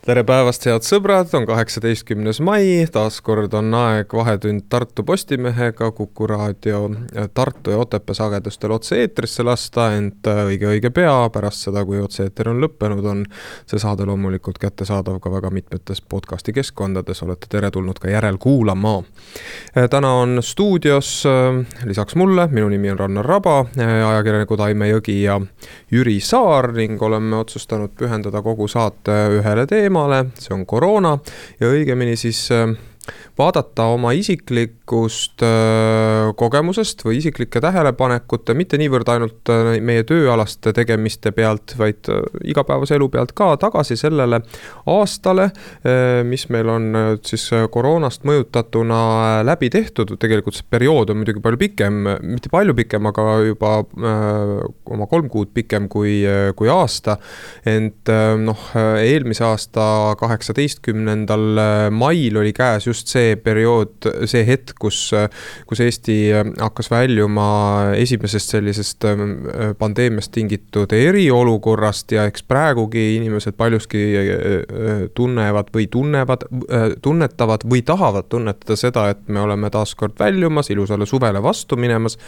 tere päevast, head sõbrad, on kaheksateistkümnes mai, taas kord on aeg Vahetund Tartu Postimehega Kuku raadio Tartu ja Otepää sagedustel otse-eetrisse lasta, ent õige-õige pea pärast seda, kui otse-eeter on lõppenud, on see saade loomulikult kättesaadav ka väga mitmetes podcasti keskkondades, olete teretulnud ka järelkuulama. täna on stuudios lisaks mulle, minu nimi on Rannar Raba, ajakirjanikud Aime Jõgi ja Jüri Saar ning oleme otsustanud pühendada kogu saate ühele teemale, teemale, see on koroona ja õigemini siis äh, vaadata oma isiklikust äh, kogemusest või isiklike tähelepanekute, mitte niivõrd ainult äh, meie tööalaste tegemiste pealt, vaid äh, igapäevase elu pealt ka tagasi sellele aastale, mis meil on siis koroonast mõjutatuna läbi tehtud, tegelikult see periood on muidugi palju pikem, mitte palju pikem, aga juba oma kolm kuud pikem kui, kui aasta. ent noh, eelmise aasta kaheksateistkümnendal mail oli käes just see periood, see hetk, kus, kus Eesti hakkas väljuma esimesest sellisest ähm, pandeemiast tingitud eriolukorrast ja eks praegugi inimesed paljuski äh, tunnevad või tunnevad, äh, tunnetavad või tahavad tunnetada seda, et me oleme taas kord väljumas, ilusale suvele vastu minemas.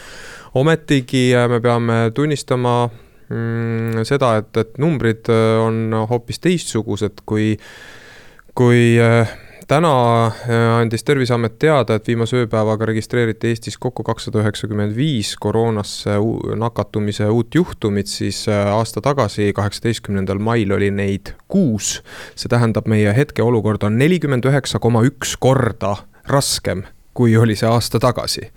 ometigi äh, me peame tunnistama mm, seda, et, et numbrid on hoopis teistsugused kui, kui täna äh, andis Terviseamet teada, et viimase ööpäevaga registreeriti Eestis kokku kakssada üheksakümmend viis koroonasse nakatumise uut juhtumit, siis äh, aasta tagasi, kaheksateistkümnendal mail oli neid kuus. see tähendab, meie hetkeolukord on nelikümmend üheksa koma üks korda raskem kui oli see aasta tagasi.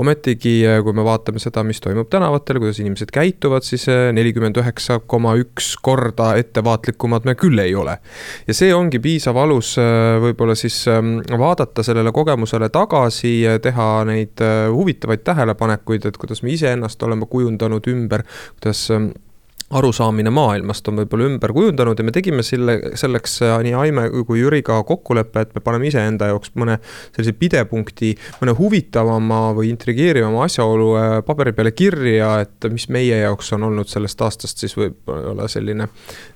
ometigi, äh, kui me vaatame seda, mis toimub tänavatel, kuidas inimesed käituvad, siis äh, nelikümmend üheksa koma üks korda ettevaatlikumad me küll ei ole. ja see ongi piisav alus äh, võib-olla siis ähm, vaadata sellele kogemusele tagasi, teha neid huvitavaid tähelepanekuid, et kuidas me iseennast oleme kujundanud ümber, kuidas ähm, arusaamine maailmast on võib-olla ümber kujundanud ja me tegime selle, selleks äh, nii Aime kui Jüriga kokkuleppe, et me paneme iseenda jaoks mõne sellise pidepunkti, mõne huvitavama või intrigeerivama asjaolu äh, paberi peale kirja, et mis meie jaoks on olnud sellest aastast siis võib-olla selline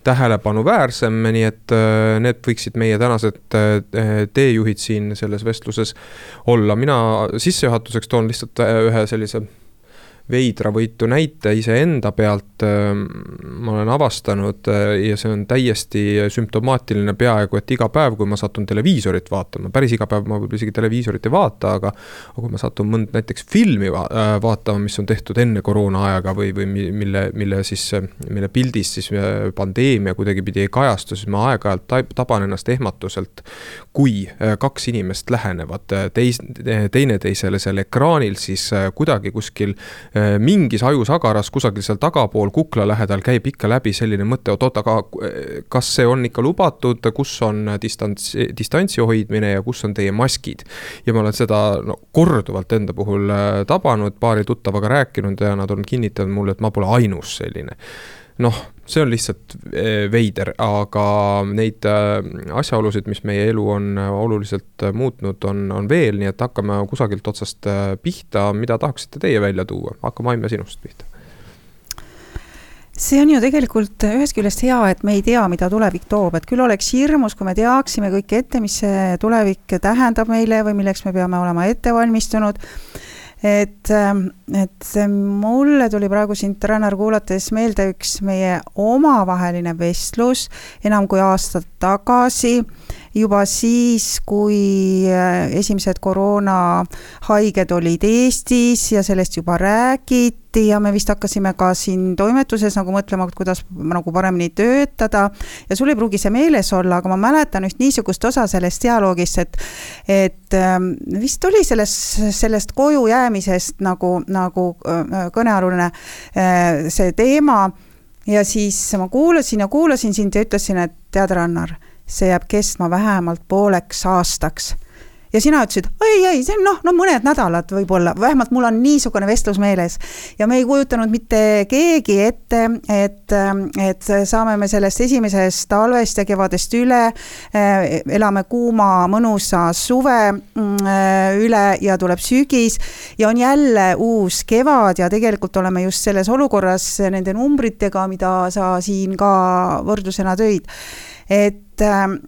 tähelepanuväärsem, nii et äh, need võiksid meie tänased teejuhid siin selles vestluses olla. mina sissejuhatuseks toon lihtsalt ühe sellise veidravõitu näite iseenda pealt ähm, ma olen avastanud äh, ja see on täiesti sümptomaatiline peaaegu et iga päev, kui ma satun televiisorit vaatama, päris iga päev ma võib-olla isegi televiisorit ei vaata, aga aga kui ma satun mõnd näiteks filmi va äh, vaatama, mis on tehtud enne koroona ajaga või, või mille, mille siis, mille pildis siis äh, pandeemia kuidagipidi ei kajastu, siis ma aeg-ajalt taban ennast ehmatuselt, kui kaks inimest lähenevad teis-, teineteisele seal ekraanil, siis kuidagi kuskil Äh, mingis ajusagaras kusagil seal tagapool kukla lähedal käib ikka läbi selline mõte, oot-oot, aga äh, kas see on ikka lubatud, kus on distants, distantsi hoidmine ja kus on teie maskid. ja ma olen seda no, korduvalt enda puhul äh, tabanud, paari tuttavaga rääkinud ja nad on kinnitanud mulle, et ma pole ainus selline noh, see on lihtsalt eh, veider, aga neid äh, asjaolusid, mis meie elu on äh, oluliselt äh, muutnud, on, on veel, nii et hakkame kusagilt otsast pihta, mida tahaksite teie välja tuua, hakkame Aime sinust pihta. See on ju tegelikult ühest küljest hea, et me ei tea, mida tulevik toob, et küll oleks hirmus, kui me teaksime kõike ette, mis see tulevik tähendab meile või milleks me peame olema ette valmistunud et, ähm, et mulle tuli praegu sind, Rannar, kuulates meelde üks meie omavaheline vestlus enam kui aasta tagasi juba siis, kui äh, esimesed koroonahaiged olid Eestis ja sellest juba räägiti ja me vist hakkasime ka siin toimetuses nagu mõtlema, kuidas nagu paremini töötada. ja sul ei pruugi see meeles olla, aga ma mäletan üht niisugust osa sellest dialoogist, et, et ähm, vist oli sellest, sellest koju jäämisest nagu, nagu äh, kõnealune äh, see teema ja siis ma kuulasin ja kuulasin sind ja ütlesin, et tead, Rannar see jääb kestma vähemalt pooleks aastaks. ja sina ütlesid, ei, ei, see on noh, no mõned nädalad võib-olla, vähemalt mul on niisugune vestlus meeles. ja me ei kujutanud mitte keegi ette, et, et saame me sellest esimesest talvest ja kevadest üle, elame kuuma mõnusa suve mm, üle ja tuleb sügis ja on jälle uus kevad ja tegelikult oleme just selles olukorras nende numbritega, mida sa siin ka võrdlusena tõid et, ähm,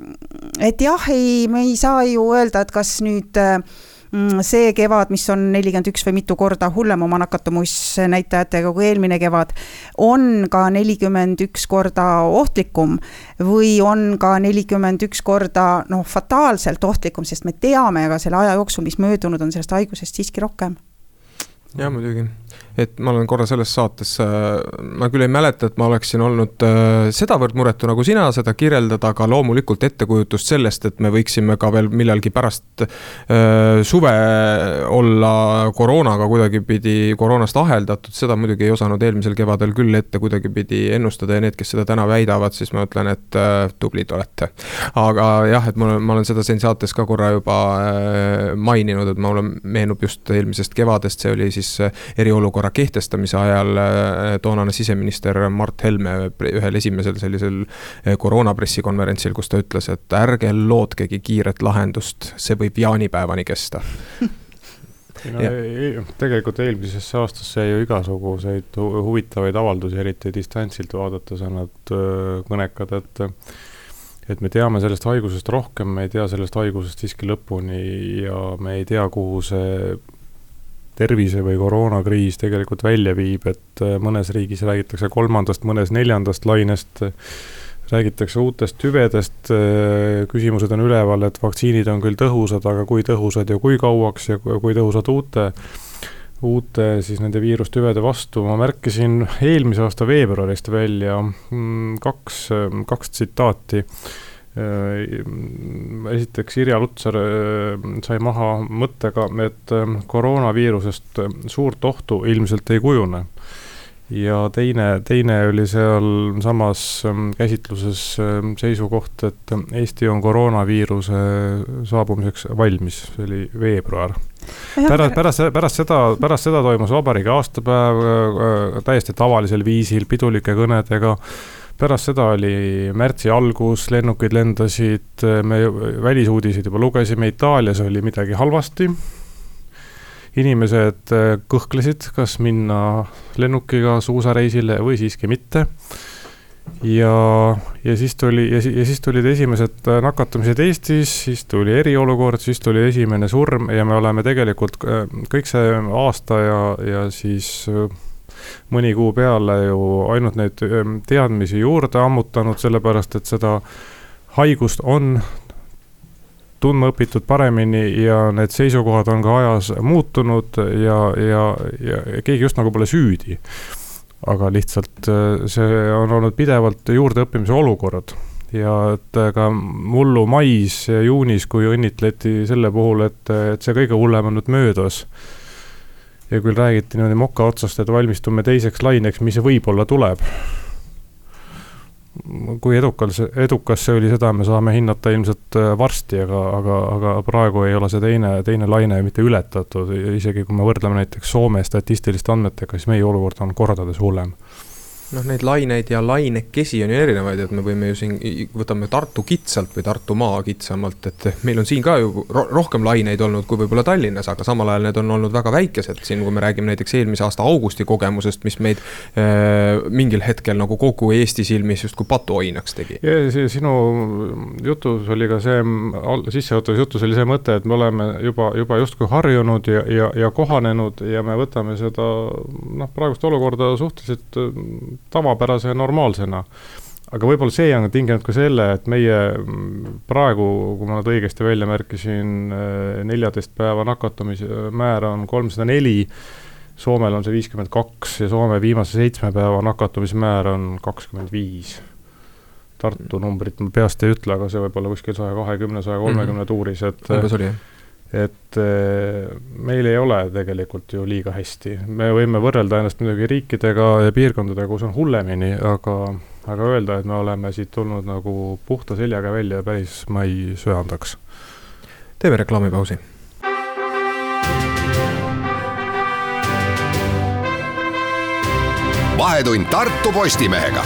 et jah, ei, me ei saa ju öelda, et kas nüüd mm, see kevad, mis on nelikümmend üks või mitu korda hullem oma nakatumusnäitajatega kui eelmine kevad, on ka nelikümmend üks korda ohtlikum või on ka nelikümmend üks korda noh, fataalselt ohtlikum, sest me teame ka selle aja jooksul, mis möödunud on sellest haigusest siiski rohkem. Jah, muidugi et ma olen korra selles saates, äh, ma küll ei mäleta, et ma oleksin olnud äh, sedavõrd muretu nagu sina seda kirjeldada, aga loomulikult ettekujutust sellest, et me võiksime ka veel millalgi pärast äh, suve olla koroonaga kuidagipidi, koroonast aheldatud, seda muidugi ei osanud eelmisel kevadel küll ette kuidagipidi ennustada ja need, kes seda täna väidavad, siis ma ütlen, et tublid olete. aga jah, et ma olen, ma olen seda siin saates ka korra juba maininud, et mulle meenub just eelmisest kevadest, see oli siis eriolukorra eriolukorra kehtestamise ajal äh, toonane siseminister Mart Helme ühel esimesel sellisel äh, koroona pressikonverentsil, kus ta ütles, et ärge lootkegi kiiret lahendust, see võib jaanipäevani kesta. No, ei, tegelikult eelmisesse aastasse ju igasuguseid huvitavaid avaldusi, eriti distantsilt vaadates on nad äh, kõnekad, et et me teame sellest haigusest rohkem, me ei tea sellest haigusest siiski lõpuni ja me ei tea, kuhu see tervise- või koroonakriis tegelikult välja viib, et äh, mõnes riigis räägitakse kolmandast, mõnes neljandast lainest, räägitakse uutest tüvedest, äh, küsimused on üleval, et vaktsiinid on küll tõhusad, aga kui tõhusad ja kui kauaks ja kui tõhusad uute, uute siis nende viirustüvede vastu, ma märkisin eelmise aasta veebruarist välja mm, kaks, kaks tsitaati esiteks Irja Lutsar äh, sai maha mõttega, et äh, koroonaviirusest suurt ohtu ilmselt ei kujune. ja teine, teine oli sealsamas ähm, käsitluses seisukoht, et Eesti on koroonaviiruse saabumiseks valmis, see oli veebruar. Pärast, pärast, pärast seda, pärast seda toimus vabariigi aastapäev täiesti tavalisel viisil, pidulike kõnedega pärast seda oli märtsi algus, lennukid lendasid, me välisuudiseid juba lugesime, Itaalias oli midagi halvasti. inimesed äh, kõhklesid, kas minna lennukiga suusareisile või siiski mitte. ja, ja siis tuli ja, ja siis tulid esimesed äh, nakatumised Eestis, siis tuli eriolukord, siis tuli esimene surm ja me oleme tegelikult äh, kõik see aasta ja, ja siis mõni kuu peale ju ainult neid ähm, teadmisi juurde ammutanud, sellepärast et seda haigust on tundma õpitud paremini ja need seisukohad on ka ajas muutunud ja, ja, ja keegi just nagu pole süüdi. aga lihtsalt äh, see on olnud pidevalt juurdeõppimise olukord ja et ka mullu mais ja juunis, kui õnnitleti selle puhul, et, et see kõige hullem on nüüd möödas ja küll räägiti niimoodi moka otsast, et valmistume teiseks laineks, mis võib-olla tuleb. kui edukal see, edukas see oli, seda me saame hinnata ilmselt äh, varsti, aga, aga, aga praegu ei ole see teine, teine laine mitte ületatud, isegi kui me võrdleme näiteks Soome statistiliste andmetega, siis meie olukord on kordades hullem noh, neid laineid ja lainekesi on ju erinevaid, et me võime ju siin, võtame Tartu kitsalt või Tartumaa kitsamalt, et meil on siin ka ju rohkem laineid olnud kui võib-olla Tallinnas, aga samal ajal need on olnud väga väikesed, siin kui me räägime näiteks eelmise aasta augusti kogemusest, mis meid äh, mingil hetkel nagu kogu Eesti silmis justkui patuoinaks tegi. sinu jutus oli ka see, sissejuhatavas jutus oli see mõte, et me oleme juba, juba justkui harjunud ja, ja, ja kohanenud ja me võtame seda noh, praegust olukorda suhteliselt tavapärase ja normaalsena. aga võib-olla see on tinginud ka selle, et meie mm, praegu, kui ma nüüd õigesti välja märkisin, äh, neljateist päeva nakatumise määr on kolmsada neli, Soomel on see viiskümmend kaks ja Soome viimase seitsme päeva nakatumismäär on kakskümmend viis. Tartu numbrit ma peast ei ütle, aga see võib olla kuskil saja kahekümne, saja kolmekümne mhm. tuuris, et umbes oli, jah et eh, meil ei ole tegelikult ju liiga hästi, me võime võrrelda ennast muidugi riikidega ja piirkondadega, kus on hullemini, aga, aga öelda, et me oleme siit tulnud nagu puhta seljaga välja, päris ma ei söandaks teeme reklaamipausi. Vahetund Tartu Postimehega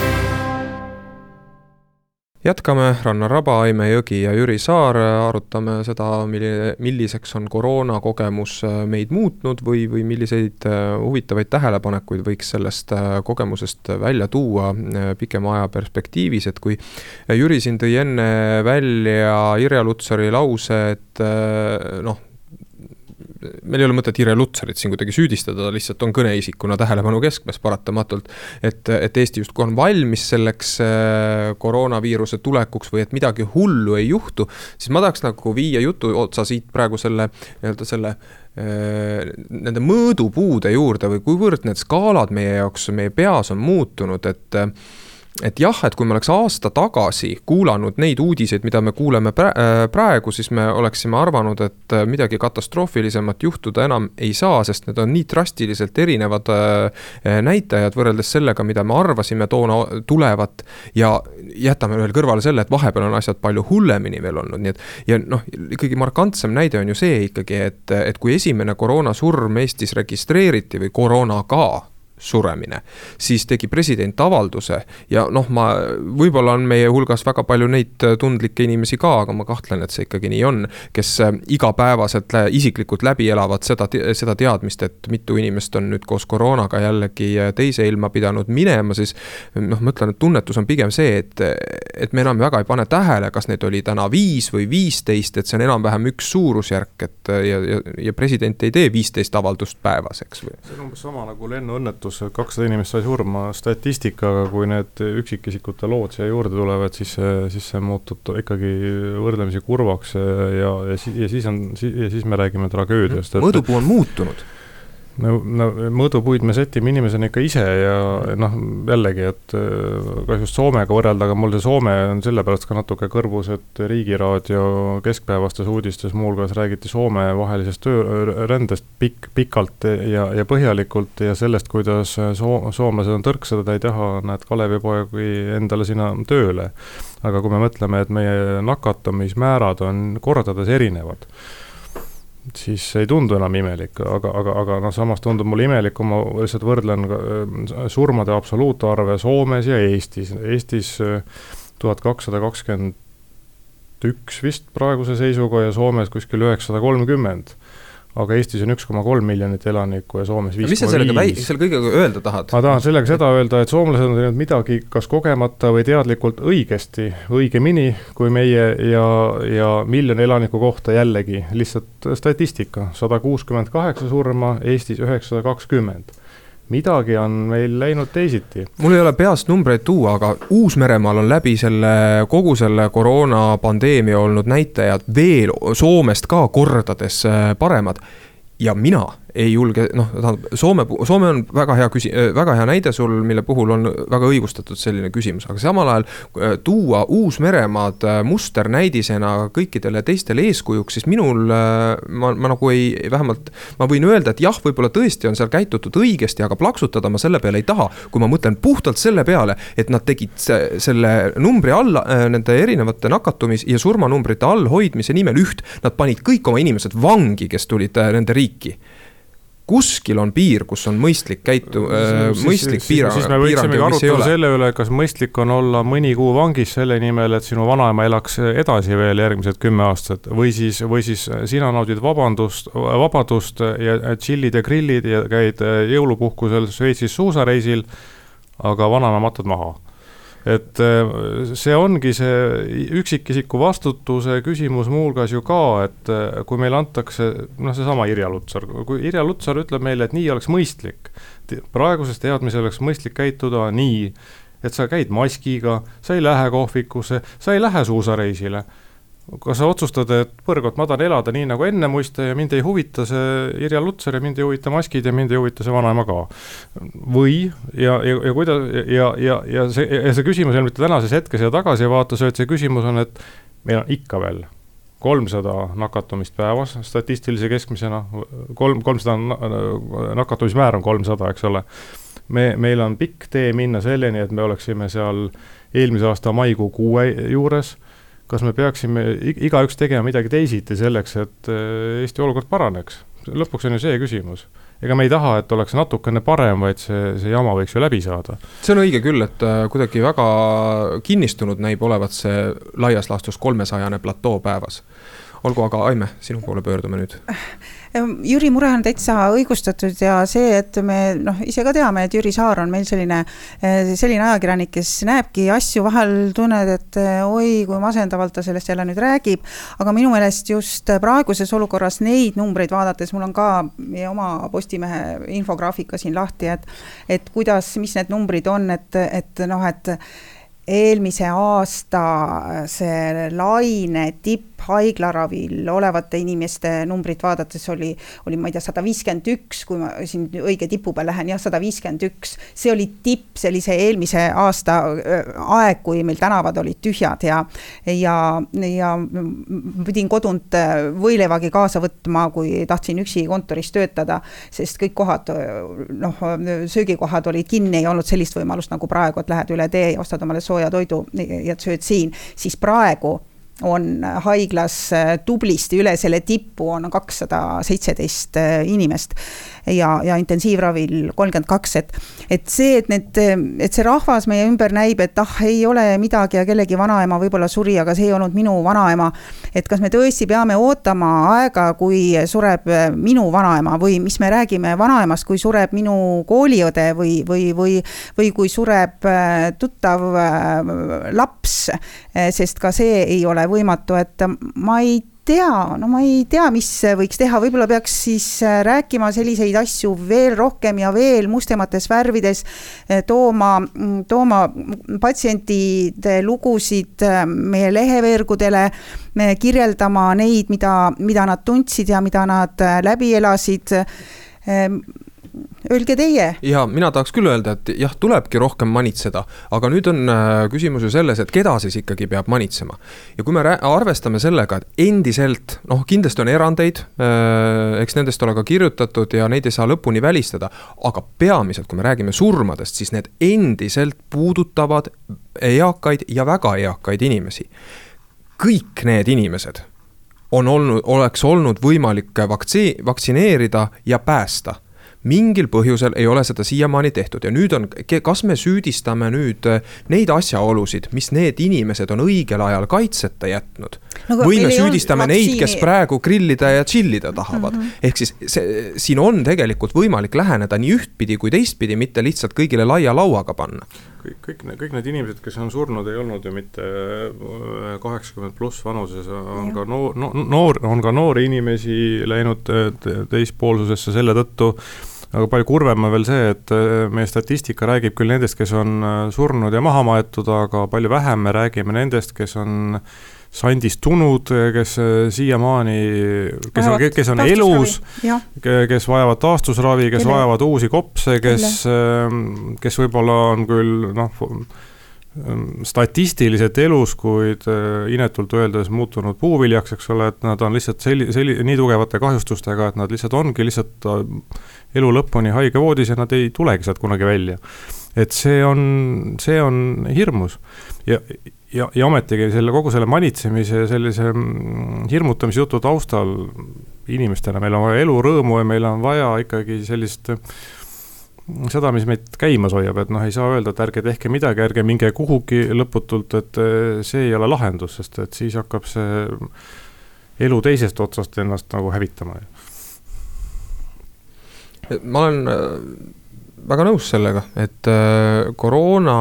jätkame, Rannar Raba, Aime Jõgi ja Jüri Saar, arutame seda, milline, milliseks on koroonakogemus äh, meid muutnud või, või milliseid äh, huvitavaid tähelepanekuid võiks sellest äh, kogemusest välja tuua pikema aja perspektiivis, et kui Jüri siin tõi enne välja Irja Lutsari lause, et noh, meil ei ole mõtet Irja Lutsarit siin kuidagi süüdistada, ta lihtsalt on kõneisikuna tähelepanu keskmes paratamatult. et, et Eesti justkui on valmis selleks äh, koroonaviiruse tulekuks või et midagi hullu ei juhtu, siis ma tahaks nagu viia jutu otsa siit praegu selle nii-öelda selle äh, nende mõõdupuude juurde või kuivõrd need skaalad meie jaoks, meie peas on muutunud, et et jah, et kui me oleks aasta tagasi kuulanud neid uudiseid, mida me kuuleme äh, praegu, siis me oleksime arvanud, et äh, midagi katastroofilisemat juhtuda enam ei saa, sest need on nii drastiliselt erinevad äh, näitajad võrreldes sellega, mida me arvasime toona tulevat. ja jätame veel kõrvale selle, et vahepeal on asjad palju hullemini veel olnud, nii et ja noh, ikkagi markantsem näide on ju see ikkagi, et, et kui esimene koroonasurm Eestis registreeriti või koroonaga suremine. siis tegi president avalduse ja noh, ma, võib-olla on meie hulgas väga palju neid tundlikke inimesi ka, aga ma kahtlen, et see ikkagi nii on. kes äh, igapäevaselt isiklikult läbi elavad seda, seda teadmist, et mitu inimest on nüüd koos koroonaga jällegi äh, teise ilma pidanud minema, siis. noh, ma ütlen, et tunnetus on pigem see, et, et me enam väga ei pane tähele, kas neid oli täna viis või viisteist, et see on enam-vähem üks suurusjärk, et ja, ja, ja president ei tee viisteist avaldust päevas, eks või. see on umbes sama nagu lennuõnnetus õnnetus, kakssada inimest sai surma statistikaga, kui need üksikisikute lood siia juurde tulevad, siis see, siis see muutub ikkagi võrdlemisi kurvaks ja, ja ja siis on, ja siis me räägime tragöödiast. mõõdupuu on muutunud no, no mõõdupuid me sätime inimesena ikka ise ja noh, jällegi, et äh, kahjuks Soomega võrrelda, aga mul see Soome on sellepärast ka natuke kõrvus, et Riigiraadio keskpäevastes uudistes muuhulgas räägiti Soome vahelisest töörändest pikk, pikalt ja, ja põhjalikult ja sellest, kuidas soo-, soomlased on tõrksad, ei taha, näed, Kalevipoegi endale sinna tööle. aga kui me mõtleme, et meie nakatumismäärad on kordades erinevad siis ei tundu enam imelik, aga, aga, aga noh, samas tundub mulle imelik, kui ma lihtsalt võrdlen äh, surmade absoluutarve Soomes ja Eestis. Eestis äh, tuhat kakssada kakskümmend üks vist praeguse seisuga ja Soomes kuskil üheksasada kolmkümmend aga Eestis on üks koma kolm miljonit elanikku ja Soomes viis koma viis. mis sa selle kõigega öelda tahad? ma tahan sellega seda öelda, et soomlased on teinud midagi kas kogemata või teadlikult õigesti, õigemini kui meie ja, ja miljoni elaniku kohta jällegi lihtsalt statistika, sada kuuskümmend kaheksa surma, Eestis üheksasada kakskümmend midagi on meil läinud teisiti. mul ei ole peast numbreid tuua, aga Uus-Meremaal on läbi selle, kogu selle koroonapandeemia olnud näitajad veel Soomest ka kordades äh, paremad. ja mina ei julge, noh, tähendab Soome, Soome on väga hea küsi-, äh, väga hea näide sul, mille puhul on väga õigustatud selline küsimus, aga samal ajal äh, tuua Uus-Meremaad äh, musternäidisena kõikidele teistele eeskujuks, siis minul, ma, ma nagu ei, vähemalt ma võin öelda, et jah, võib-olla tõesti on seal käitutud õigesti, aga plaksutada ma selle peale ei taha. kui ma mõtlen puhtalt selle peale, et nad tegid selle numbri alla, nende erinevate nakatumis- ja surmanumbrite allhoidmise nimel üht, nad panid kõik oma inimesed vangi, kes tulid nende riiki kuskil on piir, kus on mõistlik käitu- äh,, mõistlik piirang. siis me võiksimegi arutada selle üle, kas mõistlik on olla mõni kuu vangis selle nimel, et sinu vanaema elaks edasi veel järgmised kümme aastat. või siis, või siis sina naudid vabandust, vabadust ja tšillid ja grillid ja käid jõulupuhkusel Šveitsis suusareisil, aga vanaema matad maha et äh, see ongi see üksikisiku vastutuse küsimus muuhulgas ju ka, et äh, kui meile antakse noh, seesama Irja Lutsar, kui Irja Lutsar ütleb meile, et nii oleks mõistlik, praeguses teadmises oleks mõistlik käituda nii, et sa käid maskiga, sa ei lähe kohvikusse, sa ei lähe suusareisile kas sa otsustad, et Põrgot ma tahan elada nii nagu enne muiste ja mind ei huvita see Irja Lutsar ja mind ei huvita maskid ja mind ei huvita see vanaema ka. või, ja, ja, ja kuidas, ja, ja, ja see, ja see küsimus ei ole mitte tänases hetkes ja tagasivaates, vaid see küsimus on, et meil on ikka veel kolmsada nakatumist päevas statistilise keskmisena, kolm, kolmsada nakatumismäär on kolmsada, eks ole. me, meil on pikk tee minna selleni, et me oleksime seal eelmise aasta maikuu kuue juures kas me peaksime igaüks tegema midagi teisiti selleks, et Eesti olukord paraneks? lõpuks on ju see küsimus ega me ei taha, et oleks natukene parem, vaid see, see jama võiks ju läbi saada. see on õige küll, et äh, kuidagi väga kinnistunud näib olevat see laias laastus kolmesajane platoo päevas. olgu, aga Aime, sinu poole pöördume nüüd Jüri mure on täitsa õigustatud ja see, et me noh, ise ka teame, et Jüri Saar on meil selline, eh, selline ajakirjanik, kes näebki asju, vahel tunned, et eh, oi, kui masendavalt ta sellest jälle nüüd räägib. aga minu meelest just praeguses olukorras neid numbreid vaadates, mul on ka meie oma Postimehe infograafika siin lahti, et, et kuidas, mis need numbrid on, et, et noh, et eelmise aasta see laine tipp haiglaravil olevate inimeste numbrit vaadates oli, oli ma ei tea, sada viiskümmend üks, kui ma siin õige tipu peal lähen, jah, sada viiskümmend üks. see oli tipp sellise eelmise aasta aeg, kui meil tänavad olid tühjad ja, ja, ja pidin kodunt võileivagi kaasa võtma, kui tahtsin üksi kontoris töötada, sest kõik kohad, noh, söögikohad olid kinni, ei olnud sellist võimalust nagu praegu, et lähed üle tee ja ostad omale sooja toidu ja sööd siin, siis praegu on haiglas tublisti üle selle tipu on kakssada seitseteist inimest ja, ja intensiivravil kolmkümmend kaks, et, et see, et need, et see rahvas meie ümber näib, et ah, ei ole midagi ja kellegi vanaema võib-olla suri, aga see ei olnud minu vanaema. et kas me tõesti peame ootama aega, kui sureb minu vanaema või mis me räägime vanaemast, kui sureb minu kooliõde või, või, või, või kui sureb äh, tuttav äh, laps, sest ka see ei ole võimatu, et ma ei tea, no ma ei tea, mis võiks teha, võib-olla peaks siis äh, rääkima selliseid asju veel rohkem ja veel mustemates värvides, äh, tooma, mm, tooma patsientide lugusid äh, meie leheveergudele, kirjeldama neid, mida, mida nad tundsid ja mida nad läbi elasid öelge teie. ja mina tahaks küll öelda, et jah, tulebki rohkem manitseda, aga nüüd on äh, küsimus ju selles, et keda siis ikkagi peab manitsema. ja kui me arvestame sellega, et endiselt, noh, kindlasti on erandeid, äh, eks nendest ole ka kirjutatud ja neid ei saa lõpuni välistada, aga peamiselt, kui me räägime surmadest, siis need endiselt puudutavad eakaid ja väga eakaid inimesi. kõik need inimesed on olnud, oleks olnud võimalik vaktsi-, vaktsineerida ja päästa mingil põhjusel ei ole seda siiamaani tehtud ja nüüd on, kas me süüdistame nüüd äh, neid asjaolusid, mis need inimesed on õigel ajal kaitseta jätnud no,. või me süüdistame neid, kes praegu grillida ja chill ida tahavad mm. -hmm. ehk siis see, siin on tegelikult võimalik läheneda nii ühtpidi kui teistpidi, mitte lihtsalt kõigile laia lauaga panna kõik, kõik, kõik need inimesed, kes on surnud, ei olnud ju mitte äh, kaheksakümmend pluss vanuses, on ja. ka noor, noor, on ka noori inimesi läinud äh, teispoolsusesse selle tõttu, aga palju kurvem on veel see, et äh, meie statistika räägib küll nendest, kes on äh, surnud ja maha maetud, aga palju vähem me räägime nendest, kes on sandistunud, kes äh, siiamaani, kes on, kes on elus, kes vajavad taastusravi, kes Kelle? vajavad uusi kopse, kes, ähm, kes võib-olla on küll noh, ähm, statistiliselt elus, kuid inetult öeldes muutunud puuviljaks, eks ole, et nad on lihtsalt selli-, selli-, nii tugevate kahjustustega, et nad lihtsalt ongi lihtsalt elu lõpuni haigevoodis ja nad ei tulegi sealt kunagi välja. et see on, see on hirmus. Ja, ja, ja ometigi selle kogu selle manitsemise ja sellise mm, hirmutamise jutu taustal inimestena meil on vaja elurõõmu ja meil on vaja ikkagi sellist seda, mis meid käimas hoiab, et noh, ei saa öelda, et ärge tehke midagi, ärge minge kuhugi lõputult, et eh, see ei ole lahendus, sest et siis hakkab see elu teisest otsast ennast nagu hävitama ma olen äh, väga nõus sellega, et äh, koroona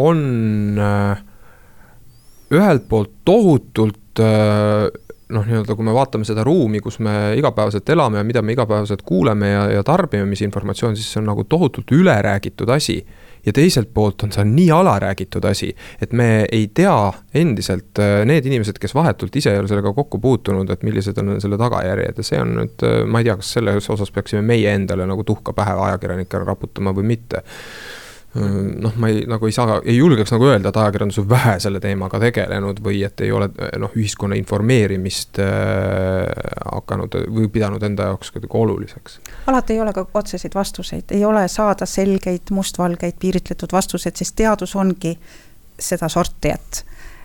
on äh, ühelt poolt tohutult noh, nii-öelda kui me vaatame seda ruumi, kus me igapäevaselt elame ja mida me igapäevaselt kuuleme ja, ja tarbime, mis informatsioon, siis see on nagu tohutult üle räägitud asi ja teiselt poolt on see nii alaräägitud asi, et me ei tea endiselt, äh, need inimesed, kes vahetult ise ei ole sellega kokku puutunud, et millised on selle tagajärjed. Ja see on nüüd, äh, ma ei tea, kas selles osas peaksime meie endale nagu tuhka pähe ajakirjanikele raputama või mitte noh, ma ei, nagu ei saa, ei julgeks nagu öelda, et ajakirjandus on vähe selle teemaga tegelenud või et ei ole noh, ühiskonna informeerimist äh, hakanud või pidanud enda jaoks kuidagi oluliseks. alati ei ole ka otseseid vastuseid, ei ole saada selgeid mustvalgeid piiritletud vastuseid, sest teadus ongi sedasorti, et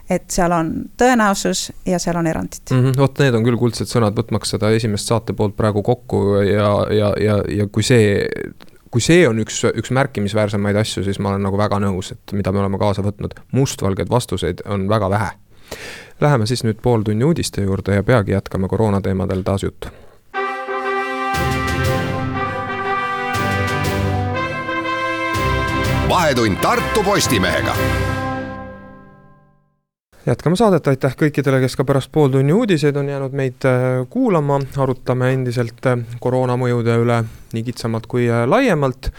et seal on tõenäosus ja seal on erandid mm. -hmm. vot need on küll kuldsed sõnad, võtmaks seda esimest saate poolt praegu kokku ja, ja, ja, ja kui see kui see on üks, üks märkimisväärsemaid asju, siis ma olen nagu väga nõus, et mida me oleme kaasa võtnud, mustvalgeid vastuseid on väga vähe. Läheme siis nüüd pooltunni uudiste juurde ja peagi jätkame koroonateemadel taas juttu. Vahetund Tartu Postimehega jätkame saadet, aitäh kõikidele, kes ka pärast pooltunni uudiseid on jäänud meid äh, kuulama, arutame endiselt äh, koroona mõjude üle nii kitsamalt kui äh, laiemalt.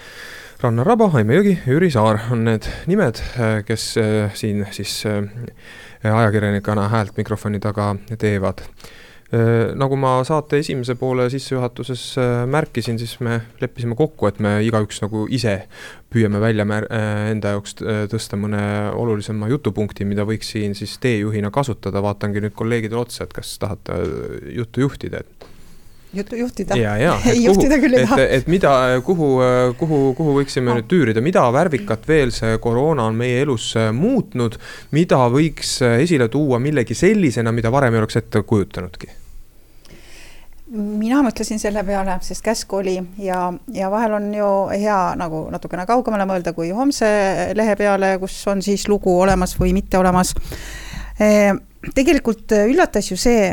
Rannar Raba, Aime Jõgi, Jüri Saar on need nimed, kes siin siis ajakirjanikuna häält mikrofoni taga teevad nagu ma saate esimese poole sissejuhatuses äh, märkisin, siis me leppisime kokku, et me igaüks nagu ise püüame välja mär-, äh, enda jaoks tõsta mõne olulisema jutupunkti, mida võiks siin siis teejuhina kasutada, vaatangi nüüd kolleegidele otsa, et kas tahate juttu juhtida, et juttu juhtida. ja, ja, ei juhtida ei taha. et mida, kuhu, kuhu, kuhu võiksime no. nüüd tüürida, mida värvikat veel see koroona on meie elus muutnud, mida võiks esile tuua millegi sellisena, mida varem ei oleks ette kujutanudki mina mõtlesin selle peale, sest käsku oli ja, ja vahel on ju hea nagu natukene kaugemale mõelda kui homse lehe peale, kus on siis lugu olemas või mitte olemas. E, tegelikult üllatas ju see,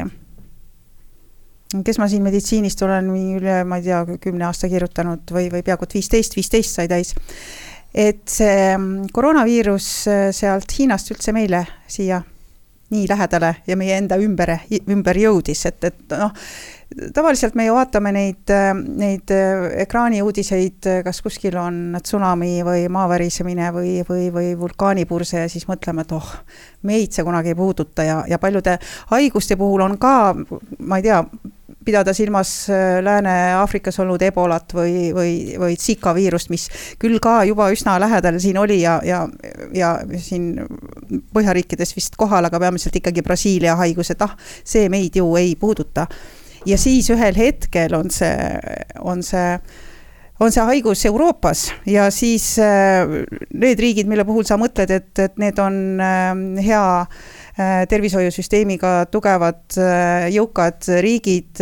kes ma siin meditsiinist olen üle, ma ei tea, kümne aasta kirjutanud või, või peaaegu et viisteist, viisteist sai täis. et see koroonaviirus sealt Hiinast üldse meile siia nii lähedale ja meie enda ümber, ümber jõudis, et, et noh tavaliselt me ju vaatame neid, neid ekraaniuudiseid, kas kuskil on tsunami või maavarisemine või, või, või vulkaanipurse ja siis mõtleme, et oh, meid see kunagi ei puuduta ja, ja paljude haiguste puhul on ka, ma ei tea, pidada silmas äh, Lääne-Aafrikas olnud ebolat või, või, või Zika viirust, mis küll ka juba üsna lähedal siin oli ja, ja, ja siin Põhjariikides vist kohal, aga peamiselt ikkagi Brasiilia haigus, et ah, see meid ju ei puuduta. Ja siis ühel hetkel on see, on see on see haigus Euroopas ja siis äh, need riigid, mille puhul sa mõtled, et, et need on äh, hea äh, tervishoiusüsteemiga tugevad jõukad riigid,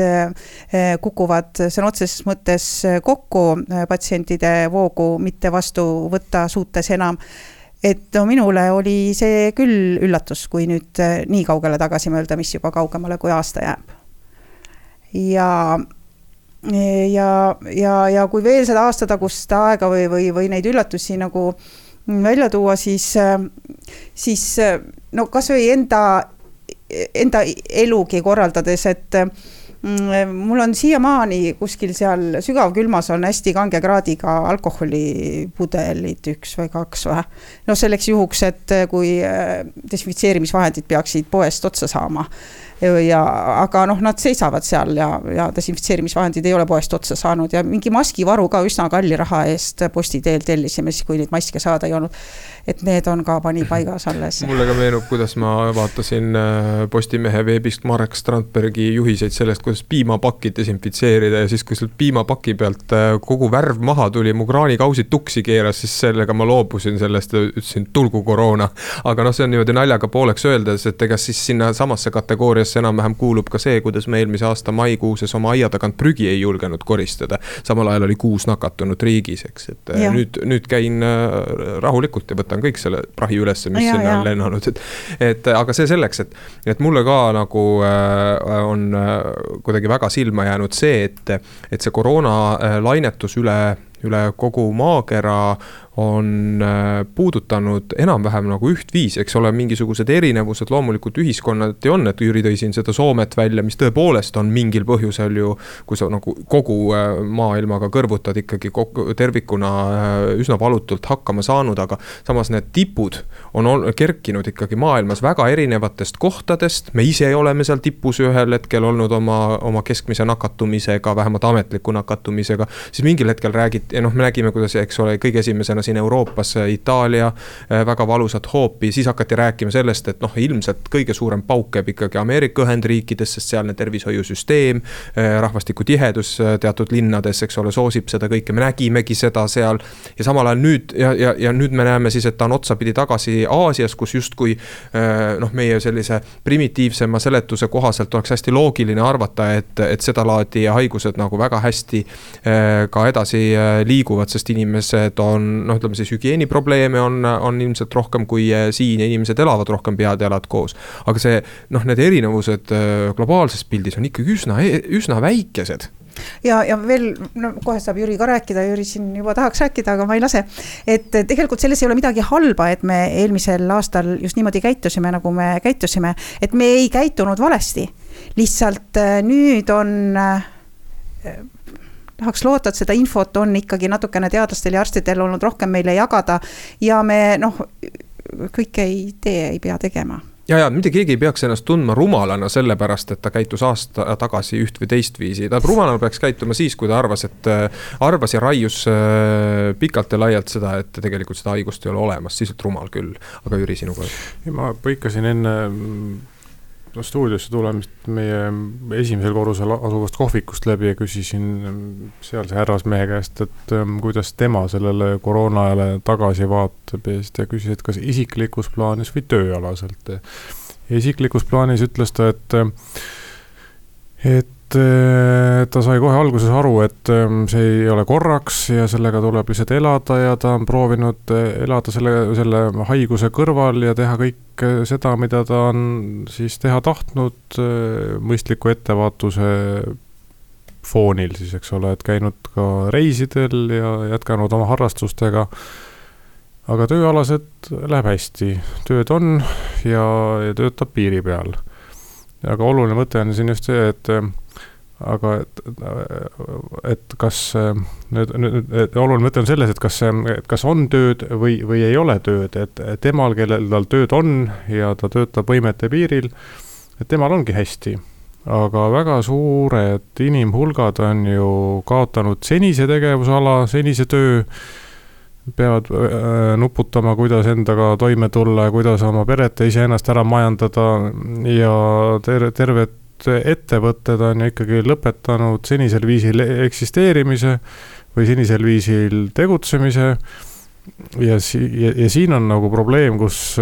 kukuvad sõna otseses mõttes kokku patsientide voogu mitte vastu võtta suutes enam. Et no minule oli see küll üllatus, kui nüüd nii kaugele tagasi mõelda, mis juba kaugemale kui aasta jääb. Ja ja, ja, ja kui veel seda aastatagust aega või, või, või neid üllatusi nagu välja tuua, siis, siis no kasvõi enda, enda elugi korraldades, et mm, mul on siiamaani kuskil seal sügavkülmas on hästi kange kraadiga alkoholipudelid, üks või kaks või. noh, selleks juhuks, et kui desinfitseerimisvahendid peaksid poest otsa saama ja aga noh, nad seisavad seal ja, ja desinfitseerimisvahendid ei ole poest otsa saanud ja mingi maskivaru ka üsna kalli raha eest posti teel tellisime, siis kui neid maske saada ei olnud. et need on ka panipaigas alles. mulle ka meenub, kuidas ma vaatasin äh, Postimehe veebist Marek Strandbergi juhiseid sellest, kuidas piimapakid desinfitseerida ja siis, kui sealt piimapaki pealt äh, kogu värv maha tuli, mu kraanikausid tuksi keeras, siis sellega ma loobusin sellest ütlesin, tulgu koroona. aga noh, see on niimoodi naljaga pooleks öeldes, et ega siis sinna samasse kategooriasse kategooriasse enam-vähem kuulub ka see, kuidas me eelmise aasta maikuuses oma aia tagant prügi ei julgenud koristada. samal ajal oli kuus nakatunut riigis, eks, et äh, ja. nüüd, nüüd käin äh, rahulikult ja võtan kõik selle prahi ülesse, mis ja, sinna ja. on lennanud, et. et aga see selleks, et, et mulle ka nagu äh, on kuidagi väga silma jäänud see, et, et see koroona lainetus üle üle kogu maakera on äh, puudutanud enam-vähem nagu ühtviisi, eks ole, mingisugused erinevused loomulikult ühiskonnati on, et Jüri tõi siin seda Soomet välja, mis tõepoolest on mingil põhjusel ju. kui sa nagu kogu äh, maailmaga kõrvutad ikkagi kokku tervikuna äh, üsna valutult hakkama saanud, aga samas need tipud on kerkinud ikkagi maailmas väga erinevatest kohtadest. me ise oleme seal tipus ühel hetkel olnud oma, oma keskmise nakatumisega, vähemalt ametliku nakatumisega, siis mingil hetkel räägiti noh, me nägime, kuidas, eks ole, kõige esimesena siin Euroopas Itaalia väga valusat hoopi, siis hakati rääkima sellest, et noh, ilmselt kõige suurem pauk käib ikkagi Ameerika Ühendriikides, sest sealne tervishoiusüsteem, rahvastiku tihedus teatud linnades, eks ole, soosib seda kõike, me nägimegi seda seal. ja samal ajal nüüd ja, ja, ja nüüd me näeme siis, et ta on otsapidi tagasi Aasias, kus justkui noh, meie sellise primitiivsema seletuse kohaselt oleks hästi loogiline arvata, et, et sedalaadi haigused nagu väga hästi ka edasi liiguvad, sest inimesed on noh, ütleme siis hügieeniprobleeme on, on ilmselt rohkem kui siin ja inimesed elavad rohkem pead-jalad koos. aga see noh, need erinevused globaalses pildis on ikkagi üsna, üsna väikesed ja, ja veel, no kohe saab Jüri ka rääkida, Jüri siin juba tahaks rääkida, aga ma ei lase. et tegelikult selles ei ole midagi halba, et me eelmisel aastal just niimoodi käitusime, nagu me käitusime, et me ei käitunud valesti. lihtsalt äh, nüüd on tahaks loota, et seda infot on ikkagi natukene teadlastel ja arstidel olnud rohkem meile jagada ja me noh, kõike ei tee, ei pea tegema ja, ja mitte keegi ei peaks ennast tundma rumalana sellepärast, et ta käitus aasta tagasi üht või teistviisi, ta rumalana peaks käituma siis, kui ta arvas, et. arvas ja raius äh, pikalt ja laialt seda, et tegelikult seda haigust ei ole olemas, siis oled rumal küll. aga Jüri, sinu kord. ma põikasin enne stuudiosse tulemist meie esimesel korrusel asuvast kohvikust läbi ja küsisin sealse härrasmehe käest, et um, kuidas tema sellele koroona ajale tagasi vaatab ja siis ta küsis, et kas isiklikus plaanis või tööalaselt. isiklikus plaanis ütles ta, et, et et ta sai kohe alguses aru, et ähm, see ei ole korraks ja sellega tuleb lihtsalt elada ja ta on proovinud äh, elada selle, selle haiguse kõrval ja teha kõike seda, mida ta on siis teha tahtnud mõistliku ettevaatuse foonil siis, eks ole, et käinud ka reisidel ja jätkanud oma harrastustega. aga tööalaselt läheb hästi, tööd on ja, ja töötab piiri peal. Aga oluline mõte on siin just see, et aga et, et kas nüüd, nüüd, nüüd oluline mõte on selles, et kas, kas on tööd või, või ei ole tööd, et temal, kellel tal tööd on ja ta töötab võimete piiril, et temal ongi hästi. aga väga suured inimhulgad on ju kaotanud senise tegevusala, senise töö, peavad äh, nuputama, kuidas endaga toime tulla ja kuidas oma peret ja iseennast ära majandada ja ter-, tervet ettevõtted on ju ikkagi lõpetanud senisel viisil eksisteerimise või senisel viisil tegutsemise. ja si-, ja, ja siin on nagu probleem, kus,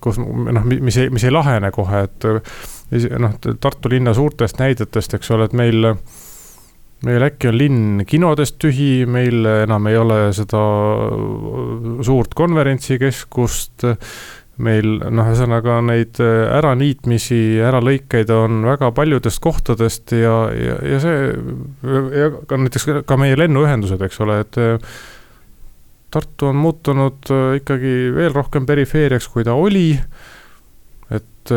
kus noh, mis ei, mis ei lahene kohe, et noh, Tartu linna suurtest näidetest, eks ole, et meil meil äkki on linn kinodest tühi, meil enam ei ole seda suurt konverentsikeskust meil noh, ühesõnaga neid äh, äraniitmisi, äralõikeid on väga paljudest kohtadest ja, ja, ja see ja ka näiteks ka meie lennuühendused, eks ole, et äh, Tartu on muutunud äh, ikkagi veel rohkem perifeeriaks, kui ta oli. et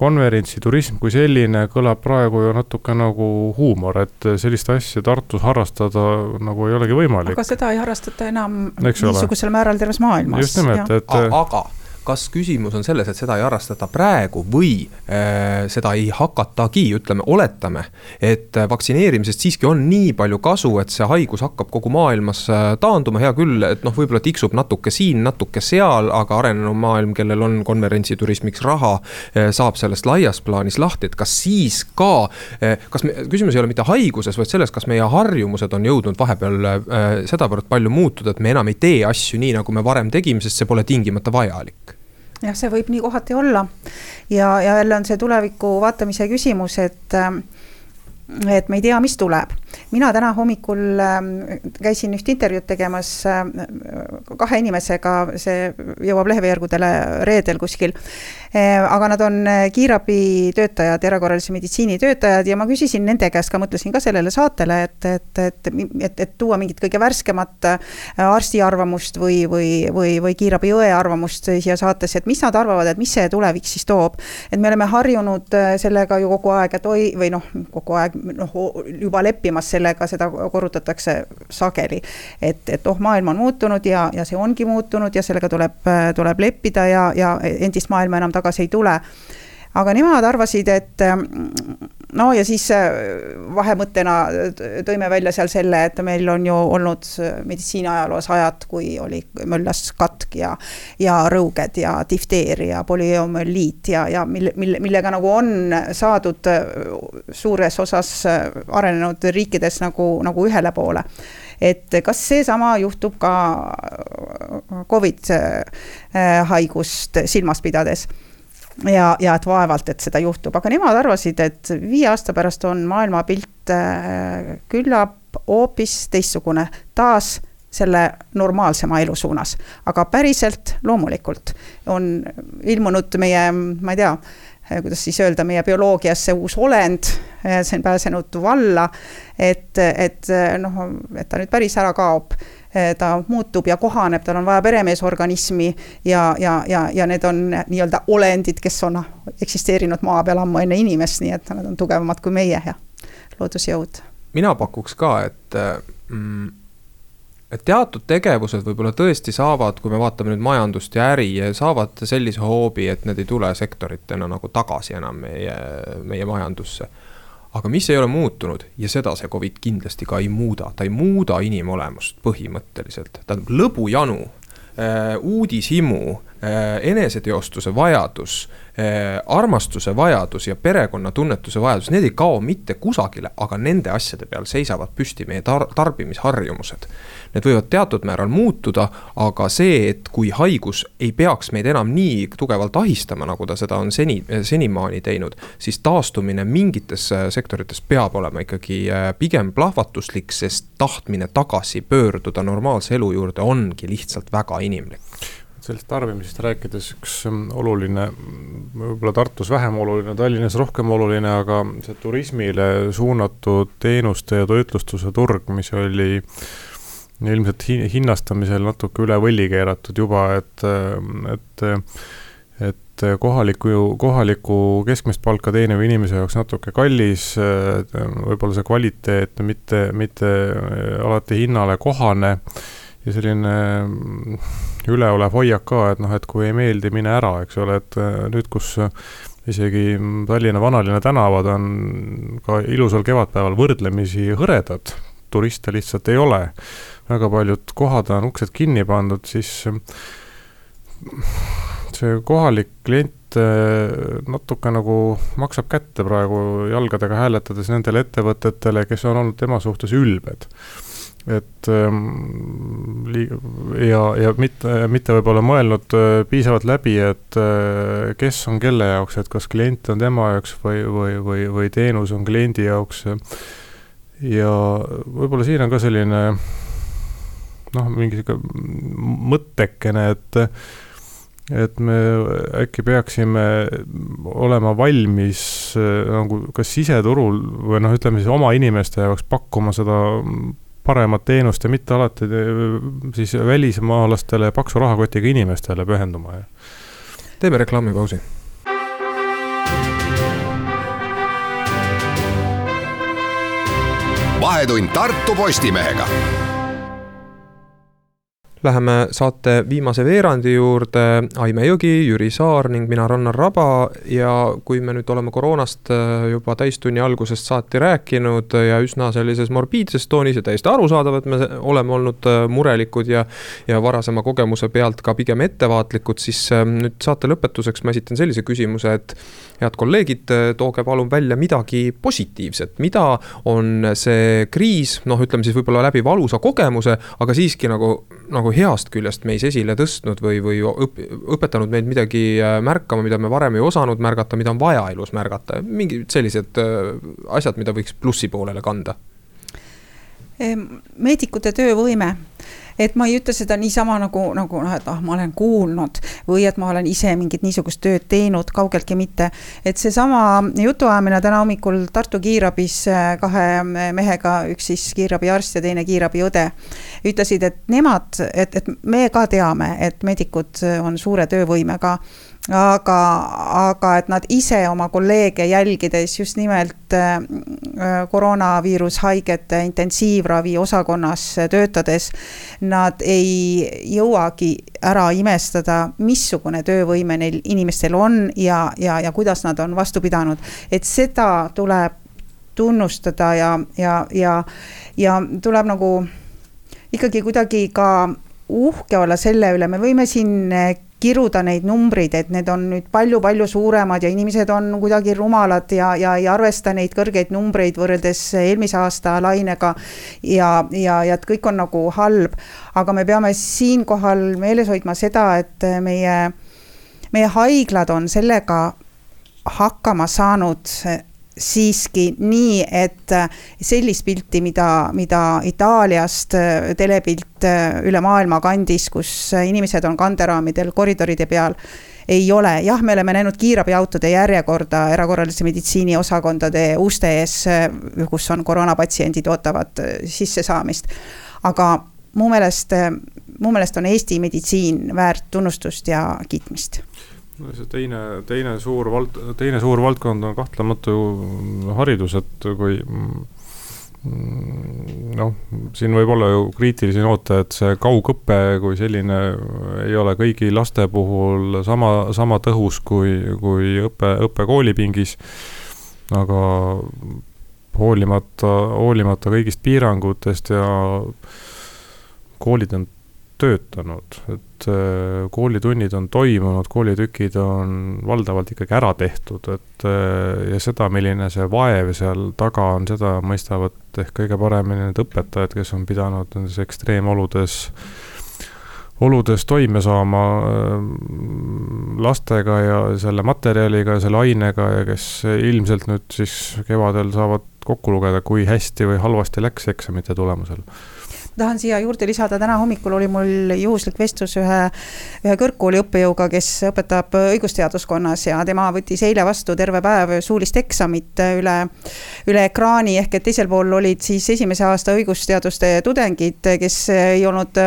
konverentsiturism kui selline kõlab praegu ju natuke nagu huumor, et sellist asja Tartus harrastada nagu ei olegi võimalik. aga seda ei harrastata enam Eks niisugusel määral terves maailmas. just nimelt, et. aga kas küsimus on selles, et seda ei harrastata praegu või äh, seda ei hakatagi, ütleme, oletame, et vaktsineerimisest siiski on nii palju kasu, et see haigus hakkab kogu maailmas äh, taanduma, hea küll, et noh, võib-olla tiksub natuke siin, natuke seal, aga arenenud maailm, kellel on konverentsiturismiks raha äh,, saab sellest laias plaanis lahti, et kas siis ka äh,, kas me, küsimus ei ole mitte haiguses, vaid selles, kas meie harjumused on jõudnud vahepeal äh, sedavõrd palju muutuda, et me enam ei tee asju nii, nagu me varem tegime, sest see pole tingimata vajalik jah, see võib nii kohati olla ja, ja jälle on see tuleviku vaatamise küsimus, et et me ei tea, mis tuleb. Mina täna hommikul ähm, käisin üht intervjuud tegemas ähm, kahe inimesega, see jõuab leheveergudele reedel kuskil. Äh, aga nad on äh, kiirabitöötajad, erakorralise meditsiini töötajad ja ma küsisin nende käest ka, mõtlesin ka sellele saatele, et, et, et, et, et tuua mingit kõige värskemat äh, arsti arvamust või, või, või, või kiirabiõe arvamust siia saatesse, et mis nad arvavad, et mis see tulevik siis toob. et me oleme harjunud sellega ju kogu aeg, et oi, või noh, kogu aeg noh, juba leppimas sellega, seda korrutatakse sageli. et, et oh, maailm on muutunud ja, ja see ongi muutunud ja sellega tuleb, tuleb leppida ja, ja endist maailma enam tagasi ei tule. aga nemad arvasid, et no ja siis vahemõttena tõime välja seal selle, et meil on ju olnud meditsiiniajaloos ajad, kui oli möllas katk ja, ja rõuged ja difteeria, polüomüeliit ja, ja mille, mille, millega nagu on saadud suures osas arenenud riikides nagu, nagu ühele poole. Et kas seesama juhtub ka Covid haigust silmas pidades ja, ja et vaevalt, et seda juhtub, aga nemad arvasid, et viie aasta pärast on maailmapilt äh, küllap hoopis teistsugune, taas selle normaalsema elu suunas. aga päriselt loomulikult on ilmunud meie, ma ei tea, kuidas siis öelda, meie bioloogiasse uus olend, see on pääsenud valla, et, et noh, et ta nüüd päris ära kaob ta muutub ja kohaneb, tal on vaja peremeesorganismi ja, ja, ja, ja need on nii-öelda olendid, kes on eksisteerinud maa peal ammu enne inimest, nii et nad on tugevamad kui meie ja loodusjõud. mina pakuks ka, et mm, et teatud tegevused võib-olla tõesti saavad, kui me vaatame nüüd majandust ja äri, saavad sellise hoobi, et need ei tule sektoritena nagu tagasi enam meie, meie majandusse aga mis ei ole muutunud ja seda see Covid kindlasti ka ei muuda, ta ei muuda inimolemust põhimõtteliselt, ta on lõbujanu äh,, uudishimu eneseteostuse vajadus äh,, armastuse vajadus ja perekonnatunnetuse vajadus, need ei kao mitte kusagile, aga nende asjade peal seisavad püsti meie tar tarbimisharjumused. Need võivad teatud määral muutuda, aga see, et kui haigus ei peaks meid enam nii tugevalt ahistama, nagu ta seda on seni, senimaani teinud, siis taastumine mingites äh, sektorites peab olema ikkagi äh, pigem plahvatuslik, sest tahtmine tagasi pöörduda normaalse elu juurde ongi lihtsalt väga inimlik sellest tarbimisest rääkides üks ähm, oluline, võib-olla Tartus vähem oluline, Tallinnas rohkem oluline, aga see turismile suunatud teenuste ja toitlustuse turg, mis oli ilmselt hinnastamisel natuke üle võlli keeratud juba, et, et, et kohaliku, kohaliku keskmist palka teeniva inimese jaoks natuke kallis, võib-olla see kvaliteet mitte, mitte alati hinnale kohane ja selline üleolev hoiak ka, et noh, et kui ei meeldi, mine ära, eks ole, et nüüd, kus isegi Tallinna vanalinna tänavad on ka ilusal kevadpäeval võrdlemisi hõredad, turiste lihtsalt ei ole väga paljud kohad on uksed kinni pandud, siis see kohalik klient natuke nagu maksab kätte praegu jalgadega hääletades nendele ettevõtetele, kes on olnud tema suhtes ülbed. Et ehm, ja, ja mitte, mitte võib-olla mõelnud eh, piisavalt läbi, et eh, kes on kelle jaoks, et kas klient on tema jaoks või, või, või, või teenus on kliendi jaoks. ja võib-olla siin on ka selline noh, mingi sihuke mõttekene, et et me äkki peaksime olema valmis nagu kas siseturul või noh, ütleme siis oma inimeste jaoks pakkuma seda paremat teenust ja mitte alati siis välismaalastele paksu rahakotiga inimestele pühenduma. teeme reklaamipausi. vahetund Tartu Postimehega Läheme saate viimase veerandi juurde, Aime Jõgi, Jüri Saar ning mina, Rannar Raba. Ja kui me nüüd oleme koroonast äh, juba täistunni algusest saati rääkinud ja üsna sellises morbiidses toonis ja täiesti arusaadav, et me oleme olnud äh, murelikud ja ja varasema kogemuse pealt ka pigem ettevaatlikud, siis äh, nüüd saate lõpetuseks ma esitan sellise küsimuse, et head kolleegid, tooge palun välja midagi positiivset, mida on see kriis, noh, ütleme siis võib-olla läbi valusa kogemuse, aga siiski nagu, nagu nagu heast küljest meis esile tõstnud või, või õp, õpetanud meid midagi äh, märkama, mida me varem ei osanud märgata, mida on vaja elus märgata, mingid sellised äh, asjad, mida võiks plussi poolele kanda? meedikute töövõime et ma ei ütle seda niisama nagu, nagu noh, et ah, ma olen kuulnud või et ma olen ise mingit niisugust tööd teinud, kaugeltki mitte. et seesama jutuajamine täna hommikul Tartu kiirabis äh, kahe mehega, üks siis kiirabiarst ja teine kiirabiõde, ütlesid, et nemad, et, et me ka teame, et meedikud on suure töövõimega aga, aga et nad ise oma kolleege jälgides just nimelt äh, koroonaviirushaigete intensiivravi osakonnas töötades, nad ei jõuagi ära imestada, missugune töövõime neil inimestel on ja, ja, ja kuidas nad on vastu pidanud. et seda tuleb tunnustada ja, ja, ja, ja tuleb nagu ikkagi kuidagi ka uhke olla selle üle, me võime siin kiruda neid numbreid, et need on nüüd palju-palju suuremad ja inimesed on kuidagi rumalad ja, ja ei arvesta neid kõrgeid numbreid võrreldes eelmise aasta lainega. ja, ja, ja et kõik on nagu halb, aga me peame siinkohal meeles hoidma seda, et meie, meie haiglad on sellega hakkama saanud siiski nii, et äh, sellist pilti, mida, mida Itaaliast äh, telepilt äh, üle maailma kandis, kus inimesed on kanderaamidel koridoride peal ei ole, jah, me oleme näinud kiirabiautode järjekorda erakorralise meditsiini osakondade uste ees, kus on koroonapatsiendid, ootavad sissesaamist. aga mu meelest, mu meelest on Eesti meditsiin väärt tunnustust ja kiitmist no see teine, teine suur vald-, teine suur valdkond on kahtlemata ju haridus, et kui mm, noh, siin võib olla ju kriitilisi noote, et see kaugõpe kui selline ei ole kõigi laste puhul sama, sama tõhus kui, kui õpe, õpe koolipingis. aga hoolimata, hoolimata kõigist piirangutest ja koolid on töötanud, et äh, koolitunnid on toimunud, koolitükid on valdavalt ikkagi ära tehtud, et äh, ja seda, milline see vaev seal taga on, seda mõistavad ehk kõige paremini need õpetajad, kes on pidanud nendes ekstreemoludes oludes toime saama äh, lastega ja selle materjaliga ja selle ainega ja kes ilmselt nüüd siis kevadel saavad kokku lugeda, kui hästi või halvasti läks eksamite tulemusel tahan siia juurde lisada, täna hommikul oli mul juhuslik vestlus ühe, ühe kõrgkooli õppejõuga, kes õpetab õigusteaduskonnas ja tema võttis eile vastu terve päev suulist eksamit üle, üle ekraani, ehk et teisel pool olid siis esimese aasta õigusteaduste tudengid, kes ei olnud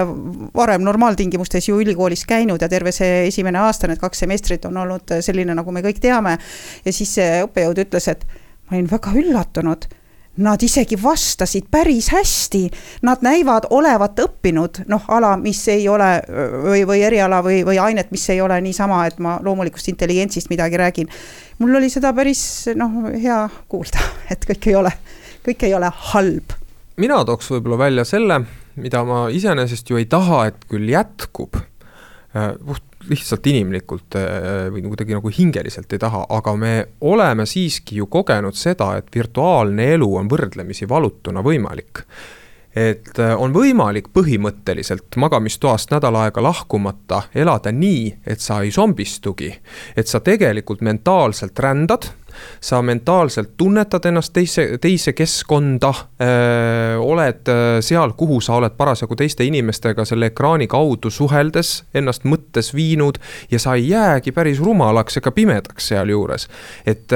varem normaaltingimustes ju ülikoolis käinud ja terve see esimene aasta, need kaks semestrit on olnud selline, nagu me kõik teame. ja siis see õppejõud ütles, et ma olin väga üllatunud Nad isegi vastasid päris hästi, nad näivad olevat õppinud noh, ala, mis ei ole või, või eriala või, või ainet, mis ei ole niisama, et ma loomulikust intelligentsist midagi räägin. mul oli seda päris noh, hea kuulda, et kõik ei ole, kõik ei ole halb. mina tooks võib-olla välja selle, mida ma iseenesest ju ei taha, et küll jätkub äh, puht lihtsalt inimlikult äh, või kuidagi nagu hingeliselt ei taha, aga me oleme siiski ju kogenud seda, et virtuaalne elu on võrdlemisi valutuna võimalik et äh, on võimalik põhimõtteliselt magamistoast nädal aega lahkumata elada nii, et sa ei zombistugi. et sa tegelikult mentaalselt rändad sa mentaalselt tunnetad ennast teise, teise keskkonda oled seal, kuhu sa oled parasjagu teiste inimestega selle ekraani kaudu suheldes ennast mõttes viinud. ja sa ei jäägi päris rumalaks ega pimedaks sealjuures. et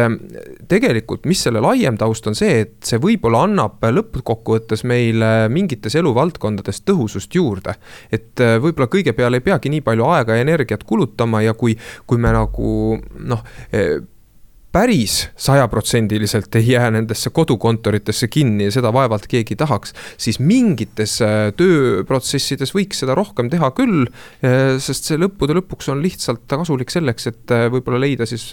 tegelikult, mis selle laiem taust on see, et see võib-olla annab lõppkokkuvõttes meile mingites eluvaldkondades tõhusust juurde. et võib-olla kõige peale ei peagi nii palju aega ja energiat kulutama ja kui, kui me nagu noh päris sajaprotsendiliselt ei jää nendesse kodukontoritesse kinni ja seda vaevalt keegi tahaks, siis mingites äh, tööprotsessides võiks seda rohkem teha küll. Äh, sest see lõppude lõpuks on lihtsalt kasulik selleks, et äh, võib-olla leida siis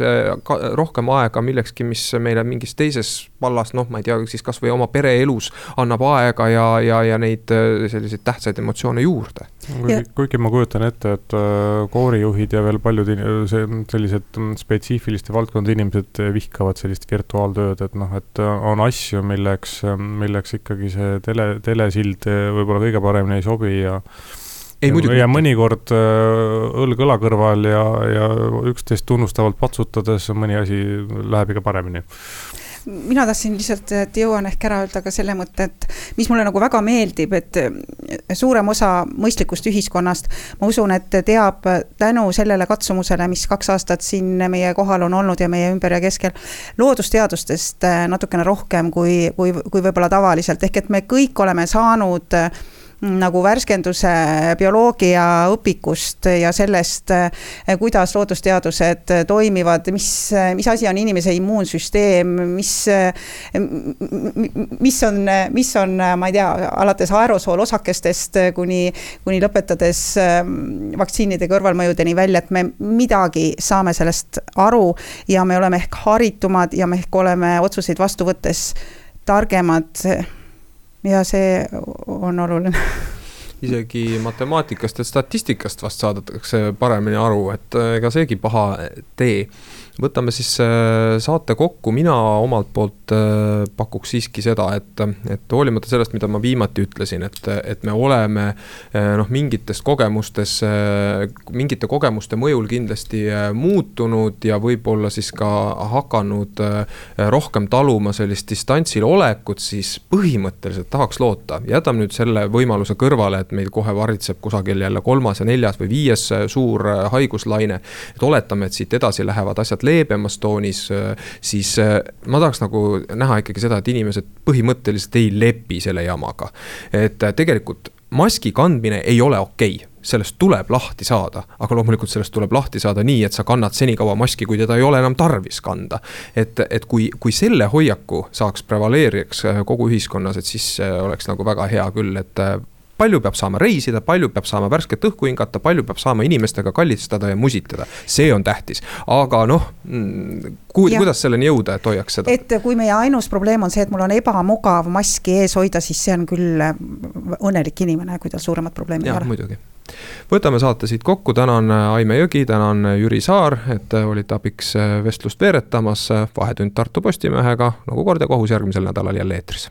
rohkem aega millekski, mis meile mingis teises vallas, noh, ma ei tea, siis kasvõi oma pereelus annab aega ja, ja, ja neid selliseid tähtsaid emotsioone juurde. kuigi, ma kujutan ette, et koorijuhid ja veel paljud sellised spetsiifiliste valdkondade inimesed vihkavad sellist virtuaaltööd, et noh, et on asju, milleks, milleks ikkagi see tele, telesild võib-olla kõige paremini ei sobi ja ei, ja, ja mõnikord äh, õlg õla kõrval ja, ja üksteist tunnustavalt patsutades mõni asi läheb ikka paremini mina tahtsin lihtsalt, et jõuan ehk ära öelda ka selle mõtte, et mis mulle nagu väga meeldib, et suurem osa mõistlikust ühiskonnast, ma usun, et teab tänu sellele katsumusele, mis kaks aastat siin meie kohal on olnud ja meie ümber ja keskel, loodusteadustest natukene rohkem kui, kui, kui võib-olla tavaliselt, ehk et me kõik oleme saanud nagu värskenduse bioloogia õpikust ja sellest, kuidas loodusteadused toimivad, mis, mis asi on inimese immuunsüsteem, mis, mis on, mis on, ma ei tea, alates aerosoolosakestest kuni, kuni lõpetades vaktsiinide kõrvalmõjudeni välja, et me midagi saame sellest aru ja me oleme ehk haritumad ja me ehk oleme otsuseid vastu võttes targemad ja see on oluline. Isegi matemaatikast ja statistikast vast saadakse paremini aru, et ega seegi paha tee võtame siis äh, saate kokku, mina omalt poolt äh, pakuks siiski seda, et, et hoolimata sellest, mida ma viimati ütlesin, et, et me oleme äh, noh, mingitest kogemustes, mingite kogemuste mõjul kindlasti muutunud ja võib-olla siis ka hakanud rohkem taluma sellist distantsil olekut, siis põhimõtteliselt tahaks loota, jätame nüüd selle võimaluse kõrvale, et meil kohe varitseb kusagil jälle kolmas ja neljas või viies suur haiguslaine. et oletame, et siit edasi lähevad asjad leebemas toonis, äh, siis äh, ma tahaks nagu näha ikkagi seda, et inimesed põhimõtteliselt ei lepi selle jamaga. et äh, tegelikult maski kandmine ei ole okei okay sellest tuleb lahti saada, aga loomulikult sellest tuleb lahti saada nii, et sa kannad senikaua maski, kui teda ei ole enam tarvis kanda. et, et kui, kui selle hoiaku saaks prevaleeriks kogu ühiskonnas, et siis oleks nagu väga hea küll, et palju peab saama reisida, palju peab saama värsket õhku hingata, palju peab saama inimestega kallistada ja musitada. see on tähtis, aga noh ku,, kuidas selleni jõuda, et hoiaks seda? et kui meie ainus probleem on see, et mul on ebamugav maski ees hoida, siis see on küll äh, õnnelik inimene, kui tal suuremat probleemi ei ole. muidugi võtame saate siit kokku, tänan äh, Aime Jõgi, tänan äh, Jüri Saar, et olite abiks vestlust veeretamas. vahetund Tartu Postimehega, nagu kord ja kohus, järgmisel nädalal jälle eetris